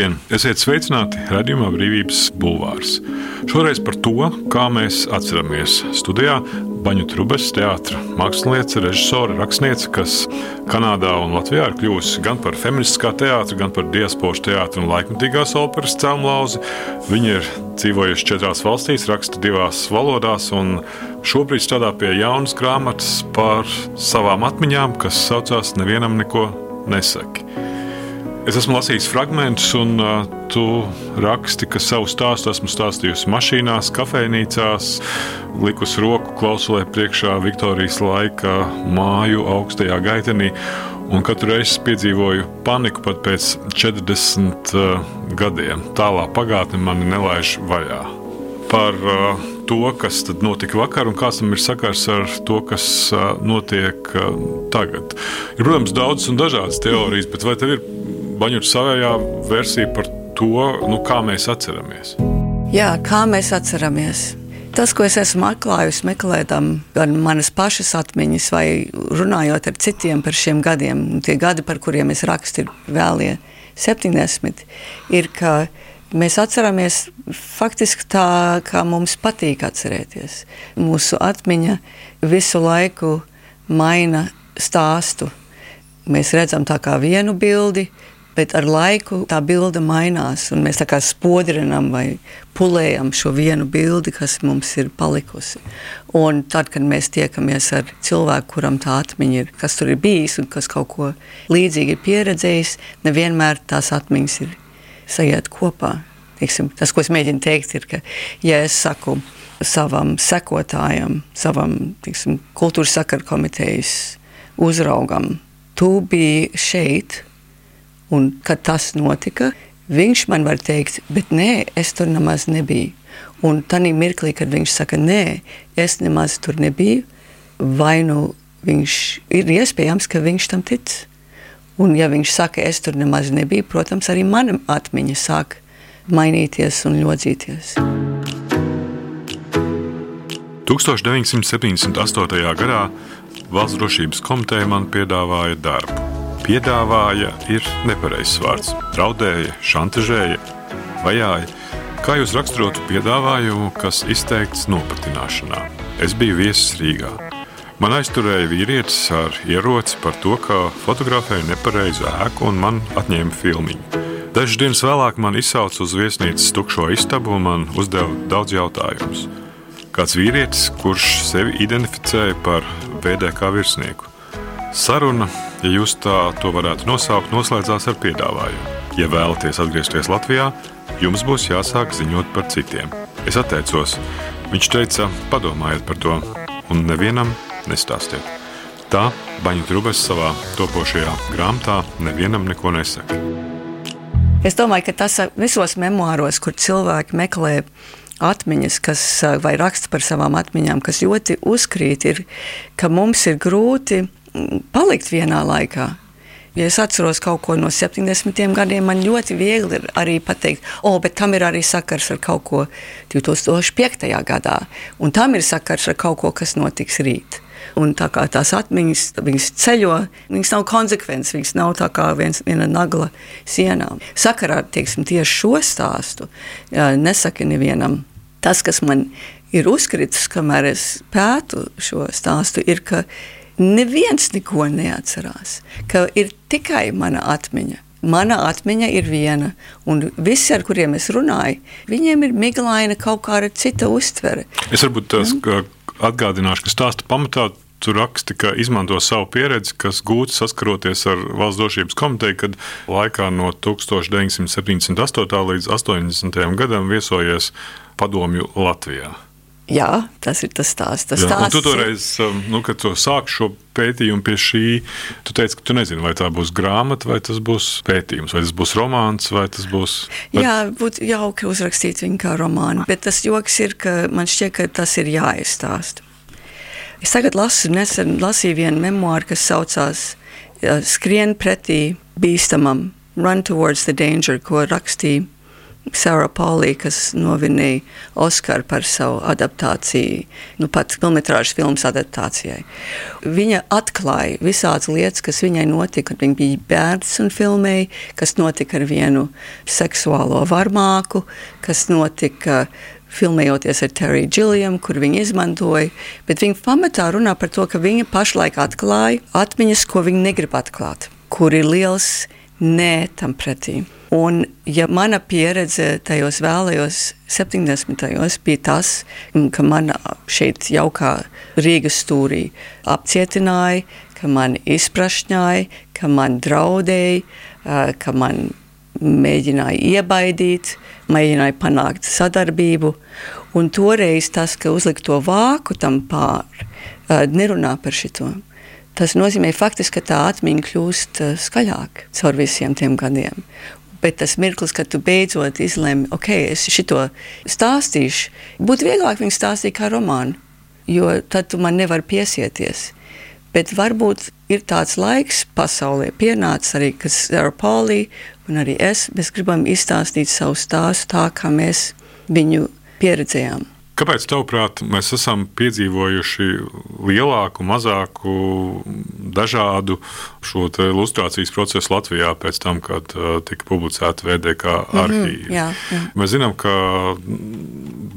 Labdien! Esiet sveicināti redzējumā Brīvības Bulvārs. Šoreiz par to, kā mēs atceramies studijā Baņu Trubes teātris, māksliniece, režisore, rakstniece, kas Kanādā un Latvijā ir kļuvusi gan par feministiskā teātra, gan par diasporas teātra un laikmatīgās operas cēlonlauzi. Viņa ir dzīvojusi četrās valstīs, raksta divās valodās un šobrīd strādā pie jaunas grāmatas par savām atmiņām, kas saucās Nevienam neko nesaki. Es esmu lasījis fragmentus, un uh, tu raksti, ka savu stāstu esmu stāstījusi mašīnās, kafejnīcās, likus roku klausulē priekšā Viktorijas laika māju augstajā gaitenī. Un katru reizi piedzīvoju paniku pat pēc 40 uh, gadiem. Tālā pagātne mani nelaiž vaļā. Par uh, to, kas notika vakar un kāds tam ir sakars ar to, kas notiek tagad. Ir, protams, daudzas un dažādas teorijas, bet vai tev ir Baņur savējā versija par to, nu, kā mēs atceramies. Jā, kā mēs atceramies. Tas, ko es esmu atklājusi, meklējot gan manas pašas atmiņas, vai runājot ar citiem par šiem gadiem, tie gadi, par kuriem es rakstu, ir vēlie 70, ir, ka mēs atceramies faktiski tā, kā mums patīk atcerēties. Mūsu atmiņa visu laiku maina stāstu. Mēs redzam tā kā vienu bildi, Bet ar laiku tā bilde mainās, un mēs tā kā spodrinām vai pulējam šo vienu bildi, kas mums ir palikusi. Un tad, kad mēs tiekamies ar cilvēku, kuram tā atmiņa ir, kas tur ir bijis un kas kaut ko līdzīgu ir pieredzējis, nevienmēr tās atmiņas ir sajiet kopā. Teiksim, tas, ko es mēģinu teikt, ir, ka, ja es saku savam sekotājam, savam teiksim, kultūras sakaru komitejas uzraugam, tu biji šeit, Un, kad tas notika, viņš man var teikt, bet nē, es tur nemaz nebiju. Un tajā mirklī, kad viņš saka, nē, es nemaz tur nebiju, vai nu viņš ir iespējams, ka viņš tam tic. Un, ja viņš saka, es tur nemaz nebiju, protams, arī mana atmiņa sāk mainīties un ļodzīties. 1978. gadā Valsts drošības komiteja man piedāvāja darbu Piedāvāja ir nepareizs vārds. Draudēja, šantažēja, vajāja. Kā jūs raksturotu piedāvājumu, kas izteikts nopratināšanā? Es biju viesis Rīgā. Man aizturēja vīrietis ar ieroci par to, ka fotografēju nepareizu ēku un man atņēma filmiņu. Dažas dienas vēlāk man izsauca uz viesnīcas tukšo istabu un man uzdeva daudz jautājumus. Kāds vīrietis, kurš sevi identificēja par VDK virsnieku. Saruna ja jūs tā to varētu nosaukt, noslēdzās ar piedāvājumu. Ja vēlaties atgriezties Latvijā, jums būs jāsāk ziņot par citiem. Es atteicos. Viņš teica, padomājiet par to, un nevienam nestāstiet. Tā Baņa Trubes savā topošajā grāmatā nevienam neko nesaka. Es domāju, ka tas visos memoāros, kur cilvēki meklē atmiņas, kas, vai raksta par savām atmiņām, kas ļoti uzkrīt, ir, ka mums ir grūti palikt vienā laikā. Ja es atceros kaut ko no 70. gadiem, man ļoti viegli ir arī pateikt, o, bet tam ir arī sakars ar kaut ko 2005. gadā, un tam ir sakars ar kaut ko, kas notiks rīt. Un tā kā tās atmiņas, viņas ceļo, viņas nav konsekvences, viņas nav tā kā viens, viena nagla sienā. Sakarā teiksim, tieši šo stāstu nesaka nevienam. Tas, kas man ir uzkritis, kamēr es pētu šo stāstu, ir, ka neviens neko neatcerās, ka ir tikai mana atmiņa. Mana atmiņa ir viena, un visi, ar kuriem es runāju, viņiem ir miglaina kaut kāda cita uztvere. Es varbūt tās, mm. atgādināšu, ka stāsta pamatā tu raksti, ka izmanto savu pieredzi, kas gūta saskaroties ar valsts drošības komiteju, kad laikā no 1978. līdz 80. gadam viesojies padomju Latvijā. Jā, tas ir tas stāsts. Tas Jā, stāsts tu toreiz, um, nu, kad tu sāki šo pētījumu pie šī, tu teici, ka tu nezini, vai tā būs grāmata, vai tas būs pētījums, vai tas būs romāns, vai tas būs. Bet... Jā, būtu jauki uzrakstīt viņu kā romānu, bet tas joks ir, ka man šķiet, ka tas ir jāizstāsta. Es tagad lasu, nesen lasīju vienu memoāru, kas saucās Skrien pretī bīstamam, Run towards the danger, ko rakstīja Sarah Paulī, kas novinīja Oskaru par savu adaptāciju, nu pat filmetrāžas filmas adaptācijai. Viņa atklāja visādas lietas, kas viņai notika, kad viņa bija bērns un filmēja, kas notika ar vienu seksuālo varmāku, kas notika filmējoties ar Teriju Džilliam, kur viņa izmantoja. Bet viņa pamatā runā par to, ka viņa pašlaik atklāja atmiņas, ko viņa negrib atklāt, kur ir liels nē tam pretī. Un, ja mana pieredze tajos vēlējos 70. bija tas, ka man šeit jaukā Rīgas stūrī apcietināja, ka man izprašņāja, ka man draudēja, ka man mēģināja iebaidīt, mēģināja panākt sadarbību. Un toreiz tas, ka uzlikt to vāku tam pāri, nerunā par šito. Tas nozīmē faktiski, ka tā atmiņa kļūst skaļāka caur visiem tiem gadiem. Bet tas mirklis, kad tu beidzot izlemi, ok, es šo stāstīšu, būtu vieglāk viņu stāstīt kā romānu, jo tad tu man nevari piesieties. Bet varbūt ir tāds laiks pasaulē, pienācis arī, kas ar Poliju un arī es, mēs gribam izstāstīt savu stāstu tā, kā mēs viņu pieredzējām. Kāpēc, tavuprāt, mēs esam piedzīvojuši lielāku, mazāku, dažādu šo ilustrācijas procesu Latvijā pēc tam, kad uh, tika publicēta VDK mhm, arhīva? Mm -hmm, jā, jā. Mēs zinām, ka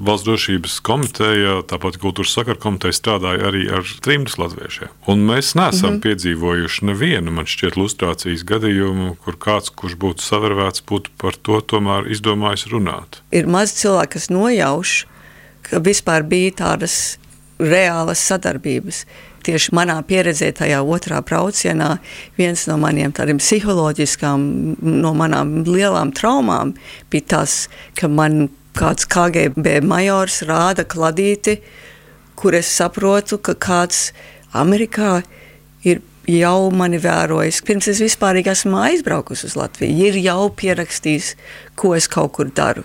Valsts drošības komiteja, tāpat kultūras sakaru komiteja strādāja arī ar trimdus latviešiem. Un mēs neesam mm -hmm. piedzīvojuši nevienu, man šķiet, ilustrācijas gadījumu, kur kāds, kurš būtu savērvēts, būtu par to tomēr izdomājis runāt. Ir maz cilvēku, kas nojauš, ka vispār bija tādas reālas sadarbības. Tieši manā pieredzē, tajā otrā braucienā, viens no maniem tādiem psiholoģiskām, no manām lielām traumām bija tas, ka man kāds KGB majors rāda kladīti, kur es saprotu, ka kāds Amerikā ir jau mani vērojis, pirms es vispār esmu aizbraukusi uz Latviju, ir jau pierakstījis, ko es kaut kur daru.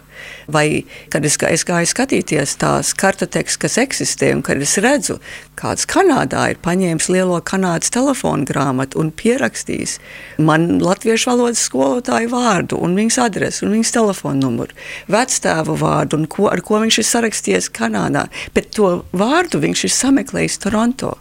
Vai kad es, es gāju skatīties tās kartoteks, kas eksistē, un kad es redzu, kāds Kanādā ir paņēmis lielo kanādas telefonu grāmatu un pierakstījis man latviešu valodas skolotāju vārdu, un viņas adresi, un viņas telefonu numuru, vecstāvu vārdu, un ko, ar ko viņš ir sarakstījies Kanādā. Bet to vārdu viņš ir sameklējis Toronto.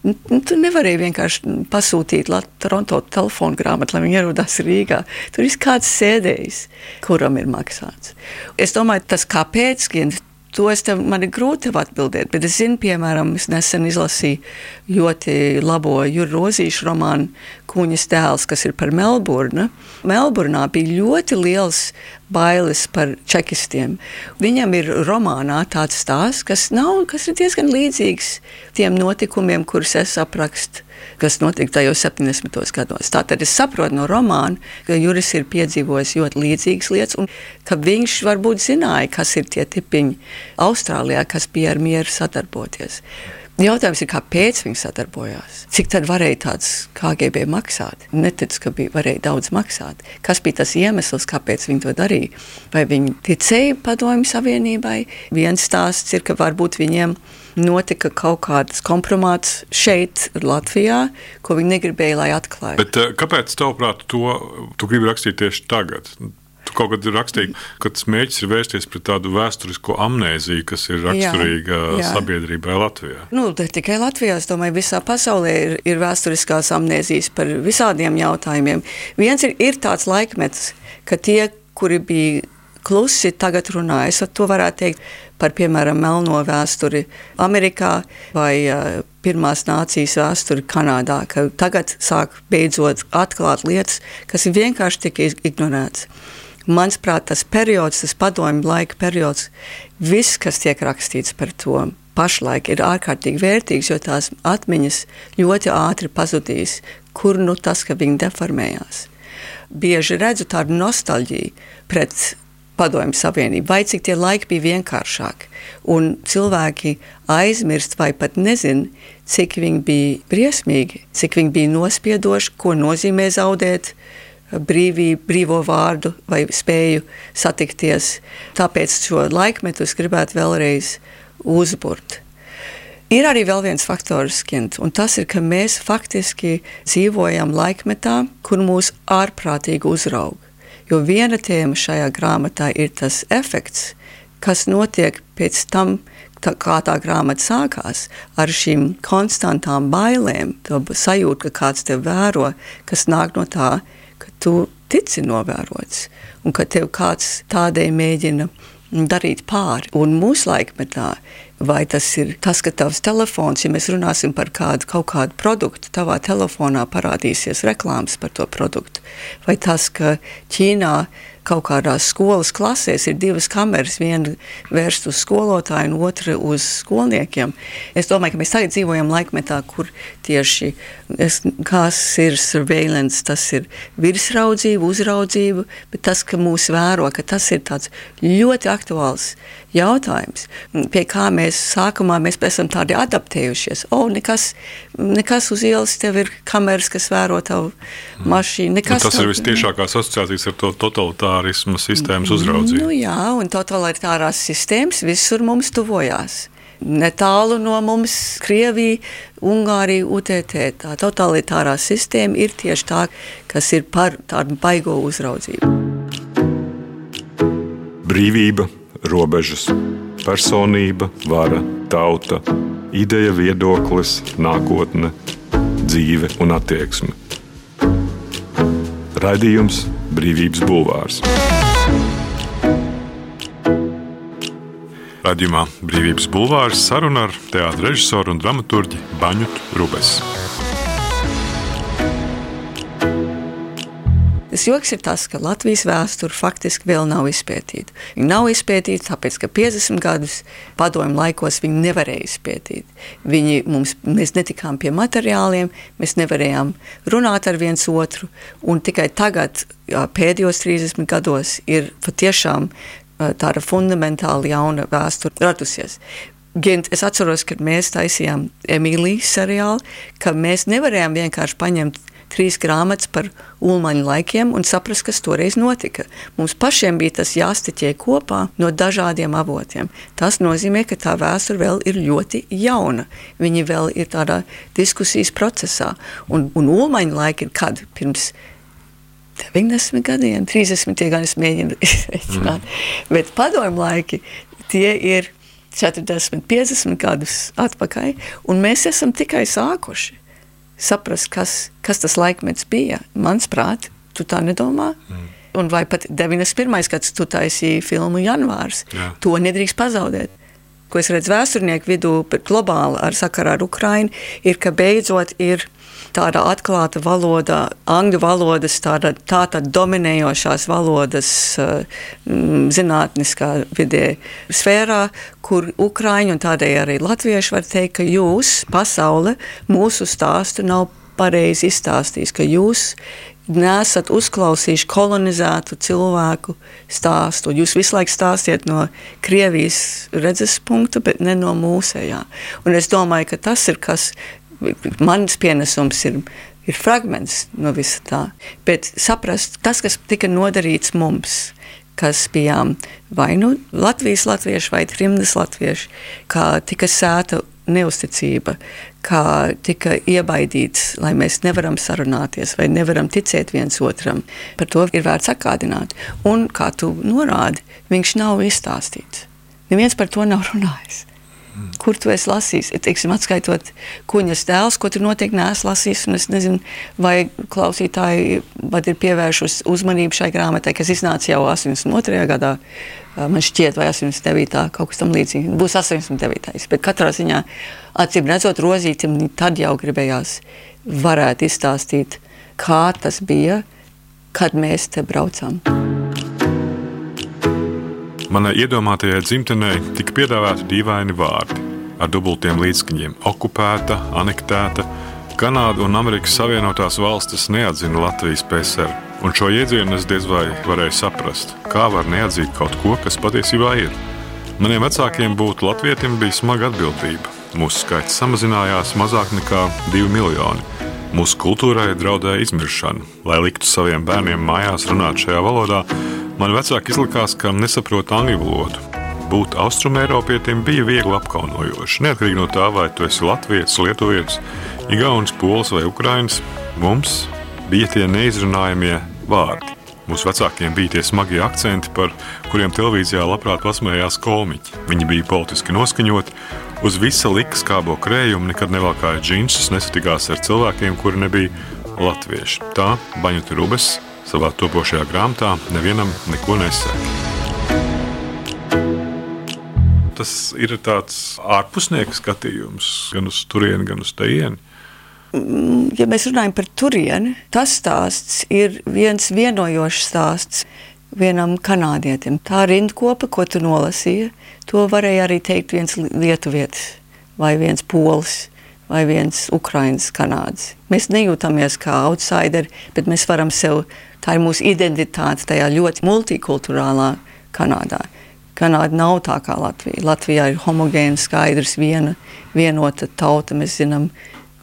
Tu nevarēji vienkārši pasūtīt Toronto telefonu grāmatu, lai viņi ierodās Rīgā. Tur ir kāds sēdējis, kuram ir maksāts. Es domāju, tas kāpēc, To es tev, man ir grūti atbildēt, bet es zinu, piemēram, es nesen izlasīju ļoti labo Jurģa Rozīšu romānu Kūņas tēls, kas ir par Melburnu. Melburnā bija ļoti liels bailes par čekistiem. Viņam ir romānā tāds stāsts, kas, nav, kas ir diezgan līdzīgs tiem notikumiem, kurus es aprakstu kas notika tajos 70. gados. Tātad es saprotu no romāna, ka Juris ir piedzīvojis ļoti līdzīgas lietas, un ka viņš varbūt zināja, kas ir tie tipiņi Austrālijā, kas bija ar mieru sadarboties. Jautājums ir, kāpēc viņi sadarbojās? Cik tad varēja tāds KGB maksāt? Neticu, ka bija, varēja daudz maksāt. Kas bija tas iemesls, kāpēc viņi to darīja? Vai viņi ticēja Padomju Savienībai? Viens stāsts ir, ka varbūt viņiem notika kaut kāds kompromāts šeit, Latvijā, ko viņi negribēja, lai atklātu. Bet eh, kāpēc, tavuprāt, to tu gribi rakstīt tieši tagad? Tu kaut kad rakstīji, ka tas mērķis ir vērsties pret tādu vēsturisko amnēziju, kas ir raksturīga jā, jā. sabiedrībai Latvijā. Nu, tikai Latvijā, es domāju, visā pasaulē ir, ir vēsturiskās amnēzijas par visādiem jautājumiem. Viens ir, ir tāds laikmets, ka tie, kuri bija klusi, tagad runā. Es to varētu teikt par, piemēram, melno vēsturi Amerikā vai Pirmās nācijas vēsturi Kanādā, ka tagad sāk beidzot atklāt lietas, kas vienkārši tika ignorētas. Manuprāt, tas periods, tas padomju laika periods, viss, kas tiek rakstīts par to, pašlaik ir ārkārtīgi vērtīgs, jo tās atmiņas ļoti ātri pazudīs, kur nu tas, ka viņi deformējās. Bieži redzu tādu nostalģiju pret Padomju Savienību, vai cik tie laiki bija vienkāršāki. Un cilvēki aizmirst vai pat nezina, cik viņi bija briesmīgi, cik viņi bija nospiedoši, ko nozīmē zaudēt brīvību, brīvo vārdu vai spēju satikties. Tāpēc šo laikmetu es gribētu vēlreiz uzburt. Ir arī vēl viens faktors, Kint, un tas ir, ka mēs faktiski dzīvojam laikmetā, kur mūs ārprātīgi uzrauga. Jo viena tēma šajā grāmatā ir tas efekts, kas notiek pēc tam, tā, kā tā grāmata sākās, ar šīm konstantām bailēm, to sajūtu, ka kāds te vēro, kas nāk no tā, tu tici novērots un ka tev kāds tādēļ mēģina darīt pāri. Un mūsu laikmetā, vai tas ir tas, ka tavs telefons, ja mēs runāsim par kādu kaut kādu produktu, tavā telefonā parādīsies reklāmas par to produktu, vai tas, ka Ķīnā kaut kādās skolas klasēs ir divas kameras, viena vērsta uz skolotāju un otra uz skolniekiem. Es domāju, ka mēs tagad dzīvojam laikmetā, kur tieši es, kas ir surveillance, tas ir virsraudzība, uzraudzība, bet tas, ka mūs vēro, ka tas ir tāds ļoti aktuāls jautājums, pie kā mēs sākumā mēs esam tādi adaptējušies. O, nekas, nekas uz ielas tev ir kameras, kas vēro tavu mašīnu. Nu, tas ir vistiešākās asociācijas ar to totalitārismu sistēmas uzraudzību. Nu, jā, un totalitārās sistēmas visur mums tuvojās. Netālu no mums Krievija, Ungārija, UTT. Tā totalitārā sistēma ir tieši tā, kas ir par tādu baigo uzraudzību. Brīvība robežas, personība, vara, tauta, ideja, viedoklis, nākotne, dzīve un attieksme. Raidījums Brīvības Bulvārs. Radījumā Brīvības Bulvārs saruna ar teātris režisoru un dramaturgu Baņutu Rubesu. Tas joks ir tas, ka Latvijas vēsture faktiski vēl nav izpētīta. Viņa nav izpētīta, tāpēc ka 50 gadus padomju laikos viņi nevarēja izpētīt. Viņi mums, mēs netikām pie materiāliem, mēs nevarējām runāt ar viens otru, un tikai tagad, pēdējos 30 gados, ir patiešām tāda fundamentāli jauna vēsture radusies. Gent, es atceros, kad mēs taisījām Emīlijas seriālu, ka mēs nevarējām vienkārši paņemt trīs grāmatas par ulmaņu laikiem un saprast, kas toreiz notika. Mums pašiem bija tas jāstiķē kopā no dažādiem avotiem. Tas nozīmē, ka tā vēsture vēl ir ļoti jauna. Viņi vēl ir tādā diskusijas procesā. Un, un ulmaņu laiki ir kad? Pirms 90 gadiem, 30 gadi es mēģinu izreikināt. Mm. Bet padomu laiki tie ir 40, 50 gadus atpakaļ, un mēs esam tikai sākuši saprast, kas, kas tas laikmets bija. Mans prāts, tu tā nedomā. Mm. Un vai pat 91. gads, tu taisīji filmu Janvārs, Jā. to nedrīkst pazaudēt. Ko es redzu vēsturnieku vidū, globāli ar sakarā ar Ukrainu, ir, ka beidzot ir tāda atklāta valoda, angļu valodas, tāda, tāda dominējošās valodas mm, zinātniskā vidē sfērā, kur Ukraiņi un tādēļ arī latvieši var teikt, ka jūs, pasaule, mūsu stāstu nav pareizi izstāstījis, ka jūs nesat uzklausījuši kolonizētu cilvēku stāstu. Jūs visu laiku stāstiet no Krievijas redzes punkta, bet ne no mūsējā. Un es domāju, ka tas ir kas, mans pienesums ir, ir fragments no visa tā. Bet saprast, tas, kas tika nodarīts mums, kas bijām vai nu Latvijas latvieši vai Trimdas latvieši, kā tika sēta neusticība, kā tika iebaidīts, lai mēs nevaram sarunāties vai nevaram ticēt viens otram. Par to ir vērts atgādināt. Un, kā tu norādi, viņš nav izstāstīts. Neviens par to nav runājis. Kur tu esi lasījis? Teiksim, atskaitot kuģas tēlus, ko tu noteikti neesi lasījis. Es nezinu, vai klausītāji ir pievēršusi uzmanību šai grāmatai, kas iznāca jau 82. gadā. Man šķiet, vai 89. kaut kas tam līdzīgs. Būs 89. Bet katrā ziņā, acīm redzot, rozītam tad jau gribējās varētu izstāstīt, kā tas bija, kad mēs te braucām. Manai iedomātajai dzimtenei tika piedāvāti dīvaini vārdi ar dubultiem līdzskaņiem - okupēta, anektēta. Kanāda un Amerikas Savienotās valstis neatzina Latvijas PSR, un šo jēdzienu es diez vai varēju saprast, kā var neatzīt kaut ko, kas patiesībā ir. Maniem vecākiem būt latvietim bija smaga atbildība. Mūsu skaits samazinājās mazāk nekā 2 miljoni. Mūsu kultūrai draudēja izmiršana. Lai liktu saviem bērniem mājās runāt šajā valodā, Man vecāki izlikās, ka nesaprot angļu valodu. Būt austrumēropietim bija viegli apkaunojoši. Neatkarīgi no tā, vai tu esi Latvijas, Lietuvietis, Igaunis, Pols vai Ukrainis, mums bija tie neizrunājamie vārdi. Mūsu vecākiem bija tie smagie akcenti, par kuriem televīzijā labprāt pasmējās komiķi. Viņi bija politiski noskaņoti, uz visa lika skābo krējumu, nekad nevalkāja džinsus, nesatikās ar cilvēkiem, kuri nebija latvieši. Tā Baņuta Rubes savā topošajā grāmatā nevienam neko nesaka. Tas ir tāds ārpusnieka skatījums gan uz turieni, gan uz tejieni ja mēs runājam par turieni, tas stāsts ir viens vienojošs stāsts vienam kanādietim. Tā rindkopa, ko tu nolasīji, to varēja arī teikt viens lietuvietis vai viens polis vai viens ukraiņš, kanāds. Mēs nejūtamies kā outsideri, bet mēs varam sev, tā ir mūsu identitāte tajā ļoti multikulturālā Kanādā. Kanāda nav tā kā Latvija. Latvijā ir homogēna, skaidrs, viena, vienota tauta. Mēs zinām,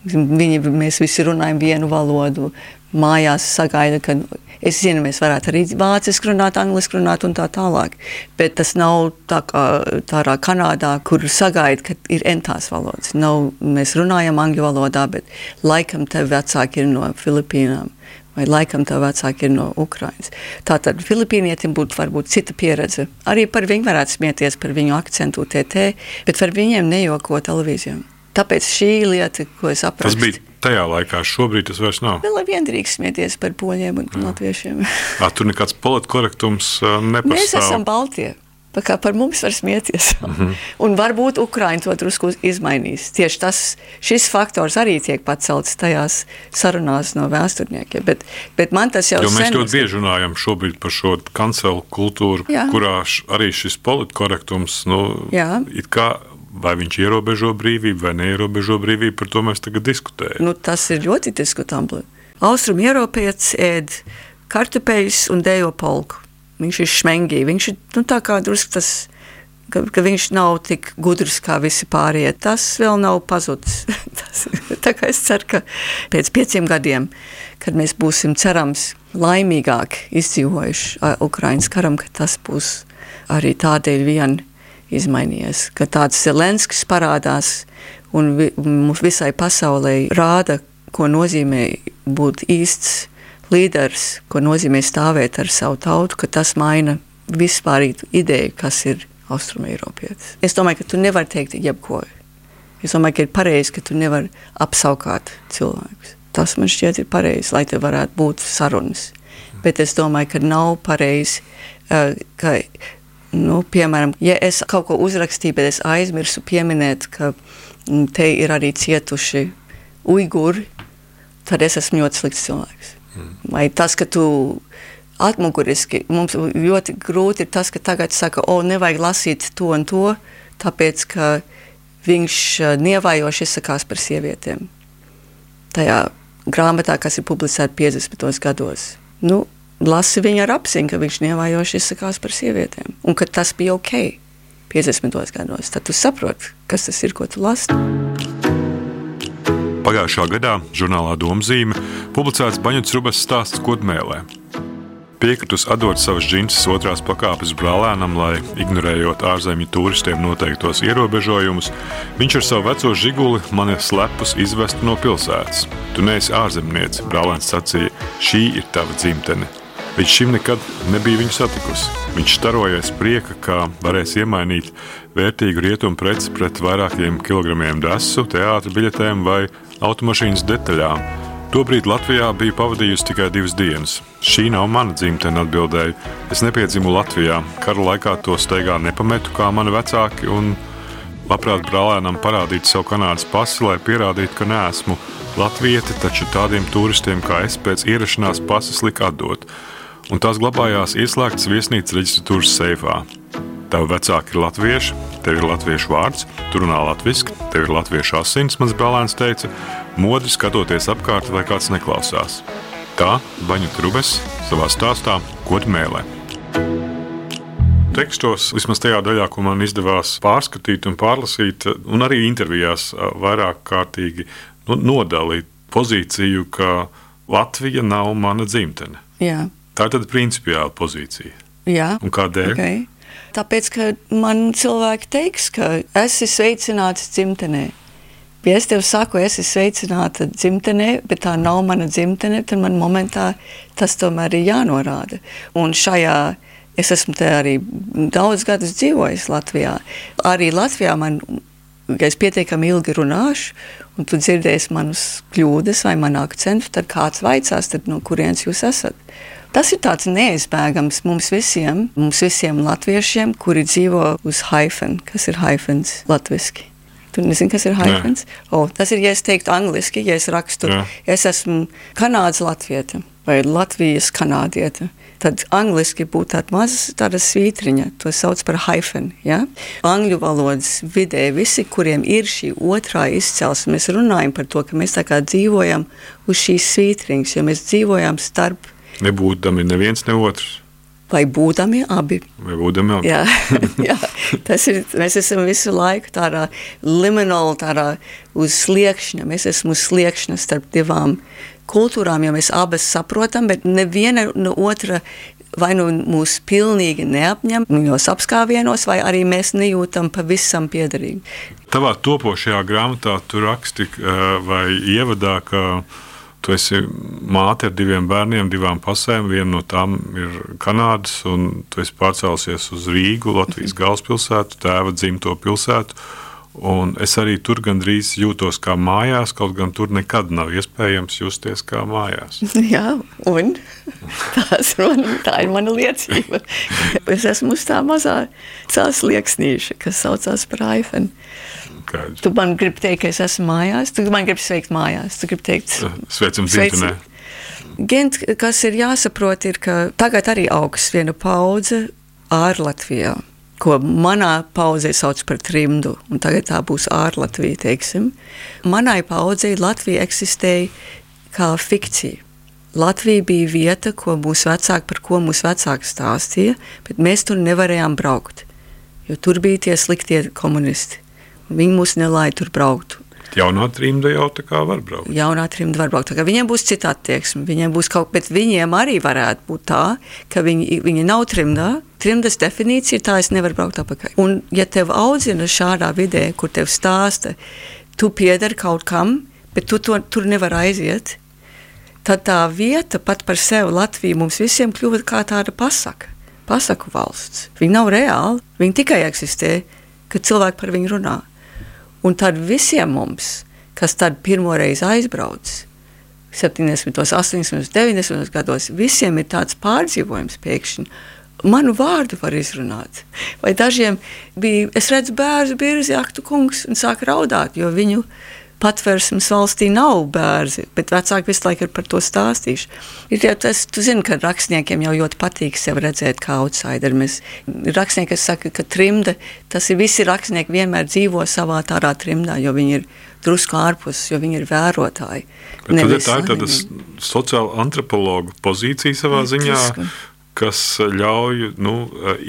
Viņi, mēs visi runājam vienu valodu. Mājās sagaida, ka es zinu, mēs varētu arī vāciski runāt, angliski runāt un tā tālāk. Bet tas nav tā kā tādā Kanādā, kur sagaida, ka ir entās valodas. Nav, mēs runājam angļu valodā, bet laikam te vecāki ir no Filipīnām vai laikam tā vecāki ir no Ukrainas. Tātad Filipīnietim būtu varbūt cita pieredze. Arī par viņu varētu smieties par viņu akcentu TT, bet par viņiem nejoko televīzijām. Tāpēc šī lieta, ko es saprotu, tas bija tajā laikā, šobrīd tas vairs nav. Vēl vien drīkst smieties par poļiem un Jā. latviešiem. À, tur nekāds politkorektums nepastāv. Mēs esam Baltie. Kā par mums var smieties. Mm -hmm. Un varbūt Ukraiņa to drusku izmainīs. Tieši tas, šis faktors arī tiek pacelts tajās sarunās no vēsturniekiem. Bet, bet man tas jau ir. Mēs ļoti bieži runājam šobrīd par šo kancelu kultūru, Jā. kurā arī šis politkorektums nu, it kā Vai viņš ierobežo brīvību vai neierobežo brīvību, par to mēs tagad diskutējam. Nu, tas ir ļoti diskutabli. Austrum Eiropietis ēd kartupeļus un dejo polku. Viņš ir šmengi, viņš ir nu, tā kā drusku tas, ka, ka viņš nav tik gudrs kā visi pārējie. Tas vēl nav pazudis. tas, tā kā es ceru, ka pēc pieciem gadiem, kad mēs būsim cerams laimīgāk izdzīvojuši Ukraiņas karam, ka tas būs arī tādēļ vien izmainījies. Ka tāds Zelenskis parādās un vi, mums visai pasaulē rāda, ko nozīmē būt īsts līderis, ko nozīmē stāvēt ar savu tautu, ka tas maina vispārīgu ideju, kas ir austrumēropietis. Es domāju, ka tu nevari teikt jebko. Es domāju, ka ir pareizi, ka tu nevari apsaukāt cilvēkus. Tas man šķiet ir pareizi, lai te varētu būt sarunas. Bet es domāju, ka nav pareizi, uh, ka Nu, piemēram, ja es kaut ko uzrakstīju, bet es aizmirsu pieminēt, ka mm, te ir arī cietuši uiguri, tad es esmu ļoti slikts cilvēks. Mm. Vai tas, ka tu atmuguriski, mums ļoti grūti ir tas, ka tagad saka, o, nevajag lasīt to un to, tāpēc, ka viņš eh, nievajoši izsakās par sievietēm. Tajā grāmatā, kas ir publicēta 50. gados. Nu, lasi viņu ar apziņu, ka viņš nevajoši izsakās par sievietēm, un ka tas bija ok 50. gados. Tad tu saproti, kas tas ir, ko tu lasi. Pagājušā gadā žurnālā Domzīme publicēts Baņots Rubas stāsts Kodmēlē. Piekritus atdot savas džinses otrās pakāpes brālēnam, lai, ignorējot ārzemju turistiem noteiktos ierobežojumus, viņš ar savu veco žiguli mani slepus izvestu no pilsētas. Tu neesi ārzemniece, brālēns sacīja, šī ir tava dzimtene. Līdz šim nekad nebija viņu satikusi. Viņš starojas prieka, kā varēs iemainīt vērtīgu rietumu preci pret vairākiem kilogramiem desu, teātris biļetēm vai automašīnas detaļām. Tobrīd Latvijā bija pavadījusi tikai divas dienas. Šī nav mana dzimtene, atbildēju. Es nepiedzimu Latvijā. Kara laikā to steigā nepametu kā mani vecāki, un labprāt brālēnam parādītu savu kanādas pasi, lai pierādītu, ka neesmu latvieti, taču tādiem turistiem kā es pēc ierašanās pases lika atdot un tās glabājās ieslēgtas viesnīcas reģistratūras seifā. Tavi vecāki ir latvieši, tev ir latviešu vārds, tu runā latviešu, tev ir latviešu asins, mans brālēns teica, modri skatoties apkārt, vai kāds neklausās. Tā Baņa Trubes savā stāstā Kotmēlē. Tekstos, vismaz tajā daļā, ko man izdevās pārskatīt un pārlasīt, un arī intervijās vairāk kārtīgi nu, nodalīt pozīciju, ka Latvija nav mana dzimtene. Jā. Tā ir tāda principiāla pozīcija. Jā. Un kādēļ? Okay. Tāpēc, ka man cilvēki teiks, ka esi sveicināts dzimtenē. Ja es tev saku, es esmu sveicināta dzimtenē, bet tā nav mana dzimtene, tad man momentā tas tomēr ir jānorāda. Un šajā es esmu te arī daudz gadus dzīvojis Latvijā. Arī Latvijā man, ja es pietiekami ilgi runāšu, un tu dzirdēsi manas kļūdas vai manu akcentu, tad kāds vaicās, tad no kurienes jūs esat. Tas ir tāds neizbēgams mums visiem, mums visiem latviešiem, kuri dzīvo uz haifenu. Kas ir haifens latviski? Tu nezini, kas ir hyphens? Oh, tas ir, ja es teiktu angliski, ja es rakstu, Jā. es esmu Kanādas latvieta vai Latvijas kanādieta. Tad angliski būtu tāda maza tāda svītriņa, to sauc par hyphen. Ja? Angļu valodas vidē visi, kuriem ir šī otrā izcelsme, mēs runājam par to, ka mēs tā kā dzīvojam uz šīs svītriņas, jo mēs dzīvojam starp. Nebūdami neviens ne otrs. Vai būdami abi? Vai būdami abi? Jā, jā, tas ir. Mēs esam visu laiku tādā liminālā, tādā uz sliekšņa. Mēs esam uz sliekšņa starp divām kultūrām, jo mēs abas saprotam, bet neviena no otra vai nu mūs pilnīgi neapņem viņos apskāvienos, vai arī mēs nejūtam pavisam piederīgi. Tavā topošajā grāmatā tu raksti vai ievadā, ka Tu esi māte ar diviem bērniem, divām pasēm. Viena no tām ir Kanādas, un tu esi pārcēlusies uz Rīgu, Latvijas mhm. galvaspilsētu, tēva dzimto pilsētu. Un es arī tur gandrīz jūtos kā mājās, kaut gan tur nekad nav iespējams justies kā mājās. Jā, un man, tā ir mana liecība. Es esmu uz tā mazā cēlslieksnīša, kas saucās par Aifenu. Kāds? Tu man gribi teikt, ka es esmu mājās, tu man gribi sveikt mājās. Tu gribi teikt, sveicam dzimtenē. Gent, kas ir jāsaprot, ir, ka tagad arī augs viena paudze ārlatvijā, ko manā paudzē sauc par trimdu, un tagad tā būs ārlatvija, teiksim. Manai paudzei Latvija eksistēja kā fikcija. Latvija bija vieta, ko mūsu vecāki, par ko mūsu vecāki stāstīja, bet mēs tur nevarējām braukt, jo tur bija tie sliktie komunisti. Viņi mūs nelaida tur braukt. Jaunā trimda jau tā kā var braukt. Jaunā trimda var braukt. Viņiem būs cita attieksme. Viņiem būs kaut kas, bet viņiem arī varētu būt tā, ka viņi, viņi nav trimdā. Trimdas definīcija ir tā, es nevaru braukt atpakaļ. Un, ja tev audzina šādā vidē, kur tev stāsta, tu piedari kaut kam, bet tu to, tur nevar aiziet, tad tā vieta pat par sevi Latviju mums visiem kļuva kā tāda pasaka. Pasaku valsts. Viņa nav reāla, viņa tikai eksistē, kad cilvēki par viņu runā. Un tad visiem mums, kas tad pirmo reizi aizbrauc, 70, 80, 90 gados, visiem ir tāds pārdzīvojums pēkšņi. Manu vārdu var izrunāt. Vai dažiem bija, es redzu, bērns, birzi, aktu kungs, un sāk raudāt, jo viņu patvērsmes valstī nav bērni, bet vecāki visu laiku ir par to stāstījuši. Ir jau tas, tu zini, ka rakstniekiem jau ļoti patīk sevi redzēt kā outsideru. Mēs rakstnieki, kas saka, ka trimda, tas ir visi rakstnieki vienmēr dzīvo savā tādā trimdā, jo viņi ir drusku ārpus, jo viņi ir vērotāji. Nevis, tā ir tāda sociāla antropologa pozīcija savā ziņā. Drusku kas ļauj nu,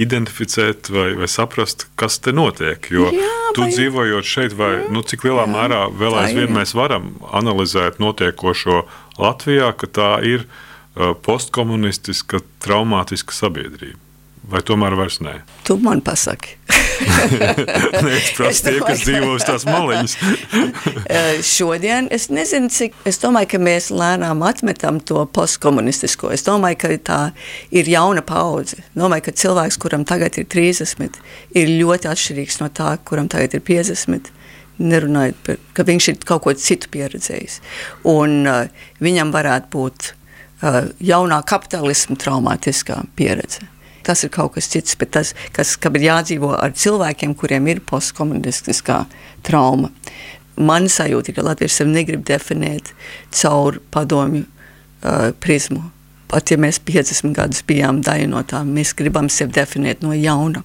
identificēt vai, vai saprast, kas te notiek. Jo jā, tu vai... dzīvojot šeit, vai jā, nu, cik lielā jā, mērā vēl aizvien mēs varam analizēt notiekošo Latvijā, ka tā ir postkomunistiska, traumātiska sabiedrība. Vai tomēr vairs nē? Tu man pasaki. Nē, es prasu tie, kas dzīvo uz tās maliņas. Eh, šodien es nezinu, cik. Es domāju, ka mēs lēnām atmetam to postkomunistisko. Es domāju, ka tā ir jauna paudze. Domāju, ka cilvēks, kuram tagad ir 30, ir ļoti atšķirīgs no tā, kuram tagad ir 50 nerunājot par to, ka viņš ir kaut ko citu pieredzējis. Un, uh, viņam varētu būt uh, jaunā kapitalisma traumātiskā pieredze tas ir kaut kas cits, bet tas, kas ir jādzīvo ar cilvēkiem, kuriem ir postkomunistiskā trauma. Man sajūta, ka Latvijas sevi negrib definēt caur padomju uh, prizmu. Pat ja mēs 50 gadus bijām daļa no tā, mēs gribam sevi definēt no jauna.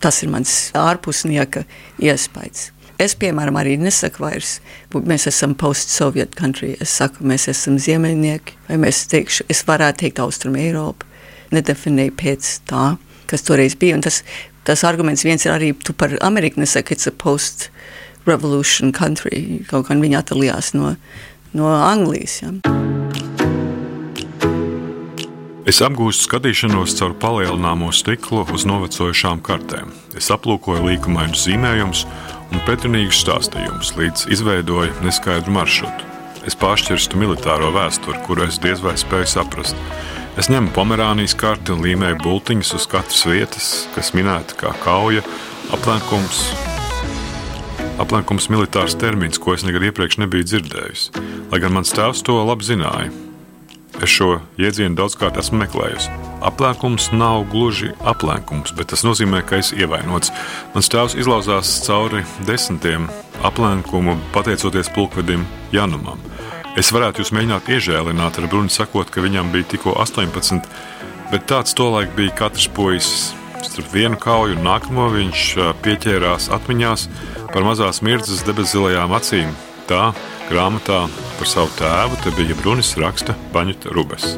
Tas ir mans ārpusnieka iespējas. Es, piemēram, arī nesaku vairs, mēs esam post-Soviet country. Es saku, mēs esam ziemeļnieki, vai mēs teikšu, es varētu teikt Austrum Eiropu nedefinēja pēc tā, kas toreiz bija. Un tas, tas arguments viens ir arī, tu par Ameriku nesaki, it's a post-revolution country, kaut kā viņi attalījās no, no Anglijas. Ja. Es apgūstu skatīšanos caur palielināmo stiklu uz novecojušām kartēm. Es aplūkoju līkumainus zīmējumus un pretrunīgus stāstījumus, līdz izveidoja neskaidru maršrutu. Es pāršķirstu militāro vēsturi, kuru es diez vai spēju saprast. Es ņemu pomerānijas karti un līmēju bultiņus uz katras vietas, kas minēta kā kauja, aplenkums, Aplenkums militārs termins, ko es nekad iepriekš nebiju dzirdējis, lai gan mans tēvs to labi zināja. Es šo jēdzienu daudzkārt esmu meklējis. Aplēkums nav gluži aplēkums, bet tas nozīmē, ka es ievainots. Mans tēvs izlauzās cauri desmitiem aplēkumu, pateicoties pulkvedim Janumam. Es varētu jūs mēģināt iežēlināt ar bruni sakot, ka viņam bija tikko 18, bet tāds tolaik bija katrs puisis. Starp vienu kauju un nākamo viņš pieķērās atmiņās par mazās mirdzas debeszilajām acīm. Tā grāmatā par savu tēvu te bija Brunis raksta Baņuta Rubes.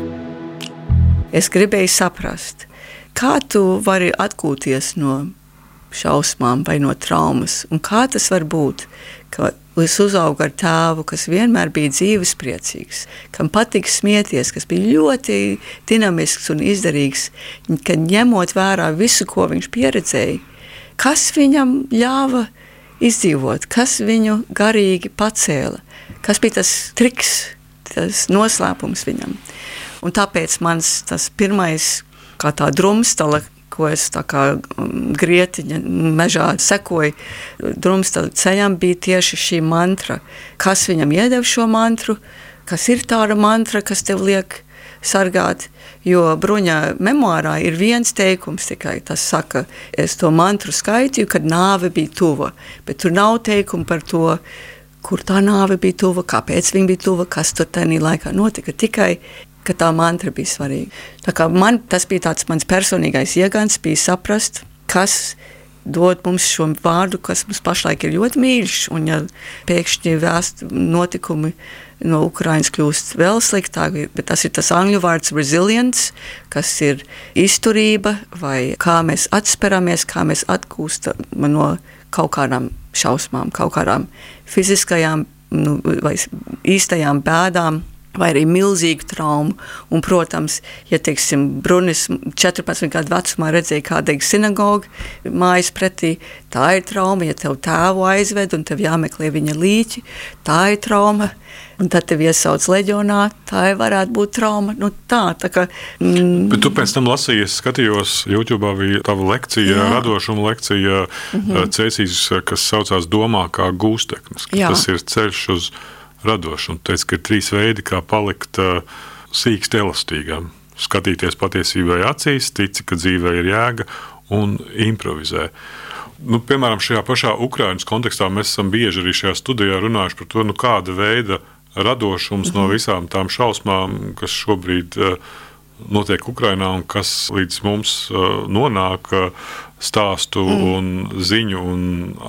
Es gribēju saprast, kā tu vari atgūties no šausmām vai no traumas, un kā tas var būt, ka es uzaugu ar tēvu, kas vienmēr bija dzīvespriecīgs, kam patika smieties, kas bija ļoti dinamisks un izdarīgs, ka ņemot vērā visu, ko viņš pieredzēja, kas viņam ļāva izdzīvot, kas viņu garīgi pacēla, kas bija tas triks, tas noslēpums viņam. Un tāpēc mans tas pirmais, kā tā drumstala, ko es tā kā um, grietiņa mežā sekoju, drumstala ceļam bija tieši šī mantra. Kas viņam iedeva šo mantru, kas ir tāda mantra, kas tev liek sargāt, jo bruņā memoārā ir viens teikums tikai, tas saka, es to mantru skaitīju, kad nāve bija tuva, bet tur nav teikumu par to, kur tā nāve bija tuva, kāpēc viņa bija tuva, kas tur tajā laikā notika, tikai, ka tā mantra bija svarīga. Man tas bija tāds mans personīgais iegans, bija saprast, kas dod mums šo vārdu, kas mums pašlaik ir ļoti mīļš, un ja pēkšņi vēst notikumi no Ukrainas kļūst vēl sliktāk, bet tas ir tas angļu vārds resilience, kas ir izturība, vai kā mēs atsperamies, kā mēs atgūstam no kaut kādām šausmām, kaut kādām fiziskajām nu, vai īstajām bēdām vai arī milzīgu traumu. Un, protams, ja teiksim, Brunis 14 gadu vecumā redzēja kādreiz sinagogu mājas pretī, tā ir trauma. Ja tev tēvu aizved un tev jāmeklē viņa līķi, tā ir trauma. Un tad tev iesauc leģionā, tā varētu būt trauma. Nu, tā, tā kā, mm. Bet tu pēc tam lasīji, es skatījos, YouTube bija tava lekcija, Jā. radošuma lekcija, mm -hmm. cēsīs, kas saucās Domā kā gūsteknis. Tas ir ceļš uz radoši. Un teica, ka ir trīs veidi, kā palikt uh, sīksti elastīgam. Skatīties patiesībai acīs, tici, ka dzīvē ir jēga un improvizē. Nu, piemēram, šajā pašā Ukraiņas kontekstā mēs esam bieži arī šajā studijā runājuši par to, nu, kāda veida radošums no mhm. visām tām šausmām, kas šobrīd uh, notiek Ukrajinā un kas līdz mums uh, nonāk uh, stāstu, mm. un ziņu un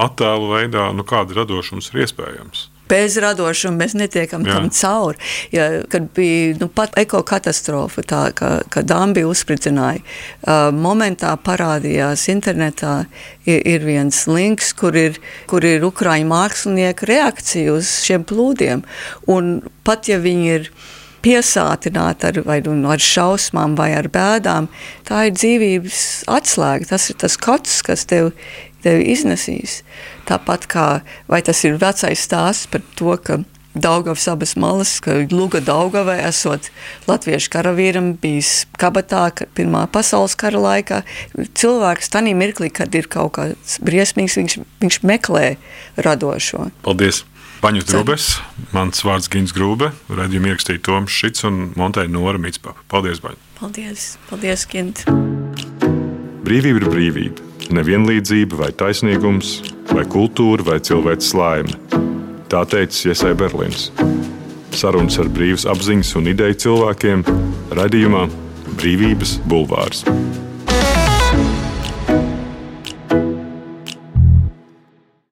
attēlu veidā, nu, kāda radošums ir iespējams bez radošuma mēs netiekam Jā. tam cauri. Ja, kad bija nu, pat ekokatastrofa, tā, ka, kad Dāmbi uzspridzināja, uh, momentā parādījās internetā ir, ir viens links, kur ir, kur ir ukraiņu mākslinieku reakcija uz šiem plūdiem. Un pat ja viņi ir piesātināti ar, vai, nu, ar šausmām vai ar bēdām, tā ir dzīvības atslēga. Tas ir tas kods, kas tev tevi iznesīs. Tāpat kā tas ir vecais stāsts par to, ka Daugavas abas malas, ka Luga Daugavai esot latviešu karavīram bijis kabatā Pirmā pasaules kara laikā. Cilvēks tanī mirklī, kad ir kaut kāds briesmīgs, viņš, viņš meklē radošo. Paldies! Paņu Grubes, mans vārds Gins Grūbe, redzējumu ierakstīja Toms Šits un Monteja Nora Mitspapa. Paldies, Baņu! Paldies, paldies Gint! Brīvība ir brīvība nevienlīdzība, vai taisnīgums, vai kultūra, vai cilvēks laime. Tā teica Iesai Berlīns. Sarunas ar brīvas apziņas un ideju cilvēkiem radījumā Brīvības bulvārs.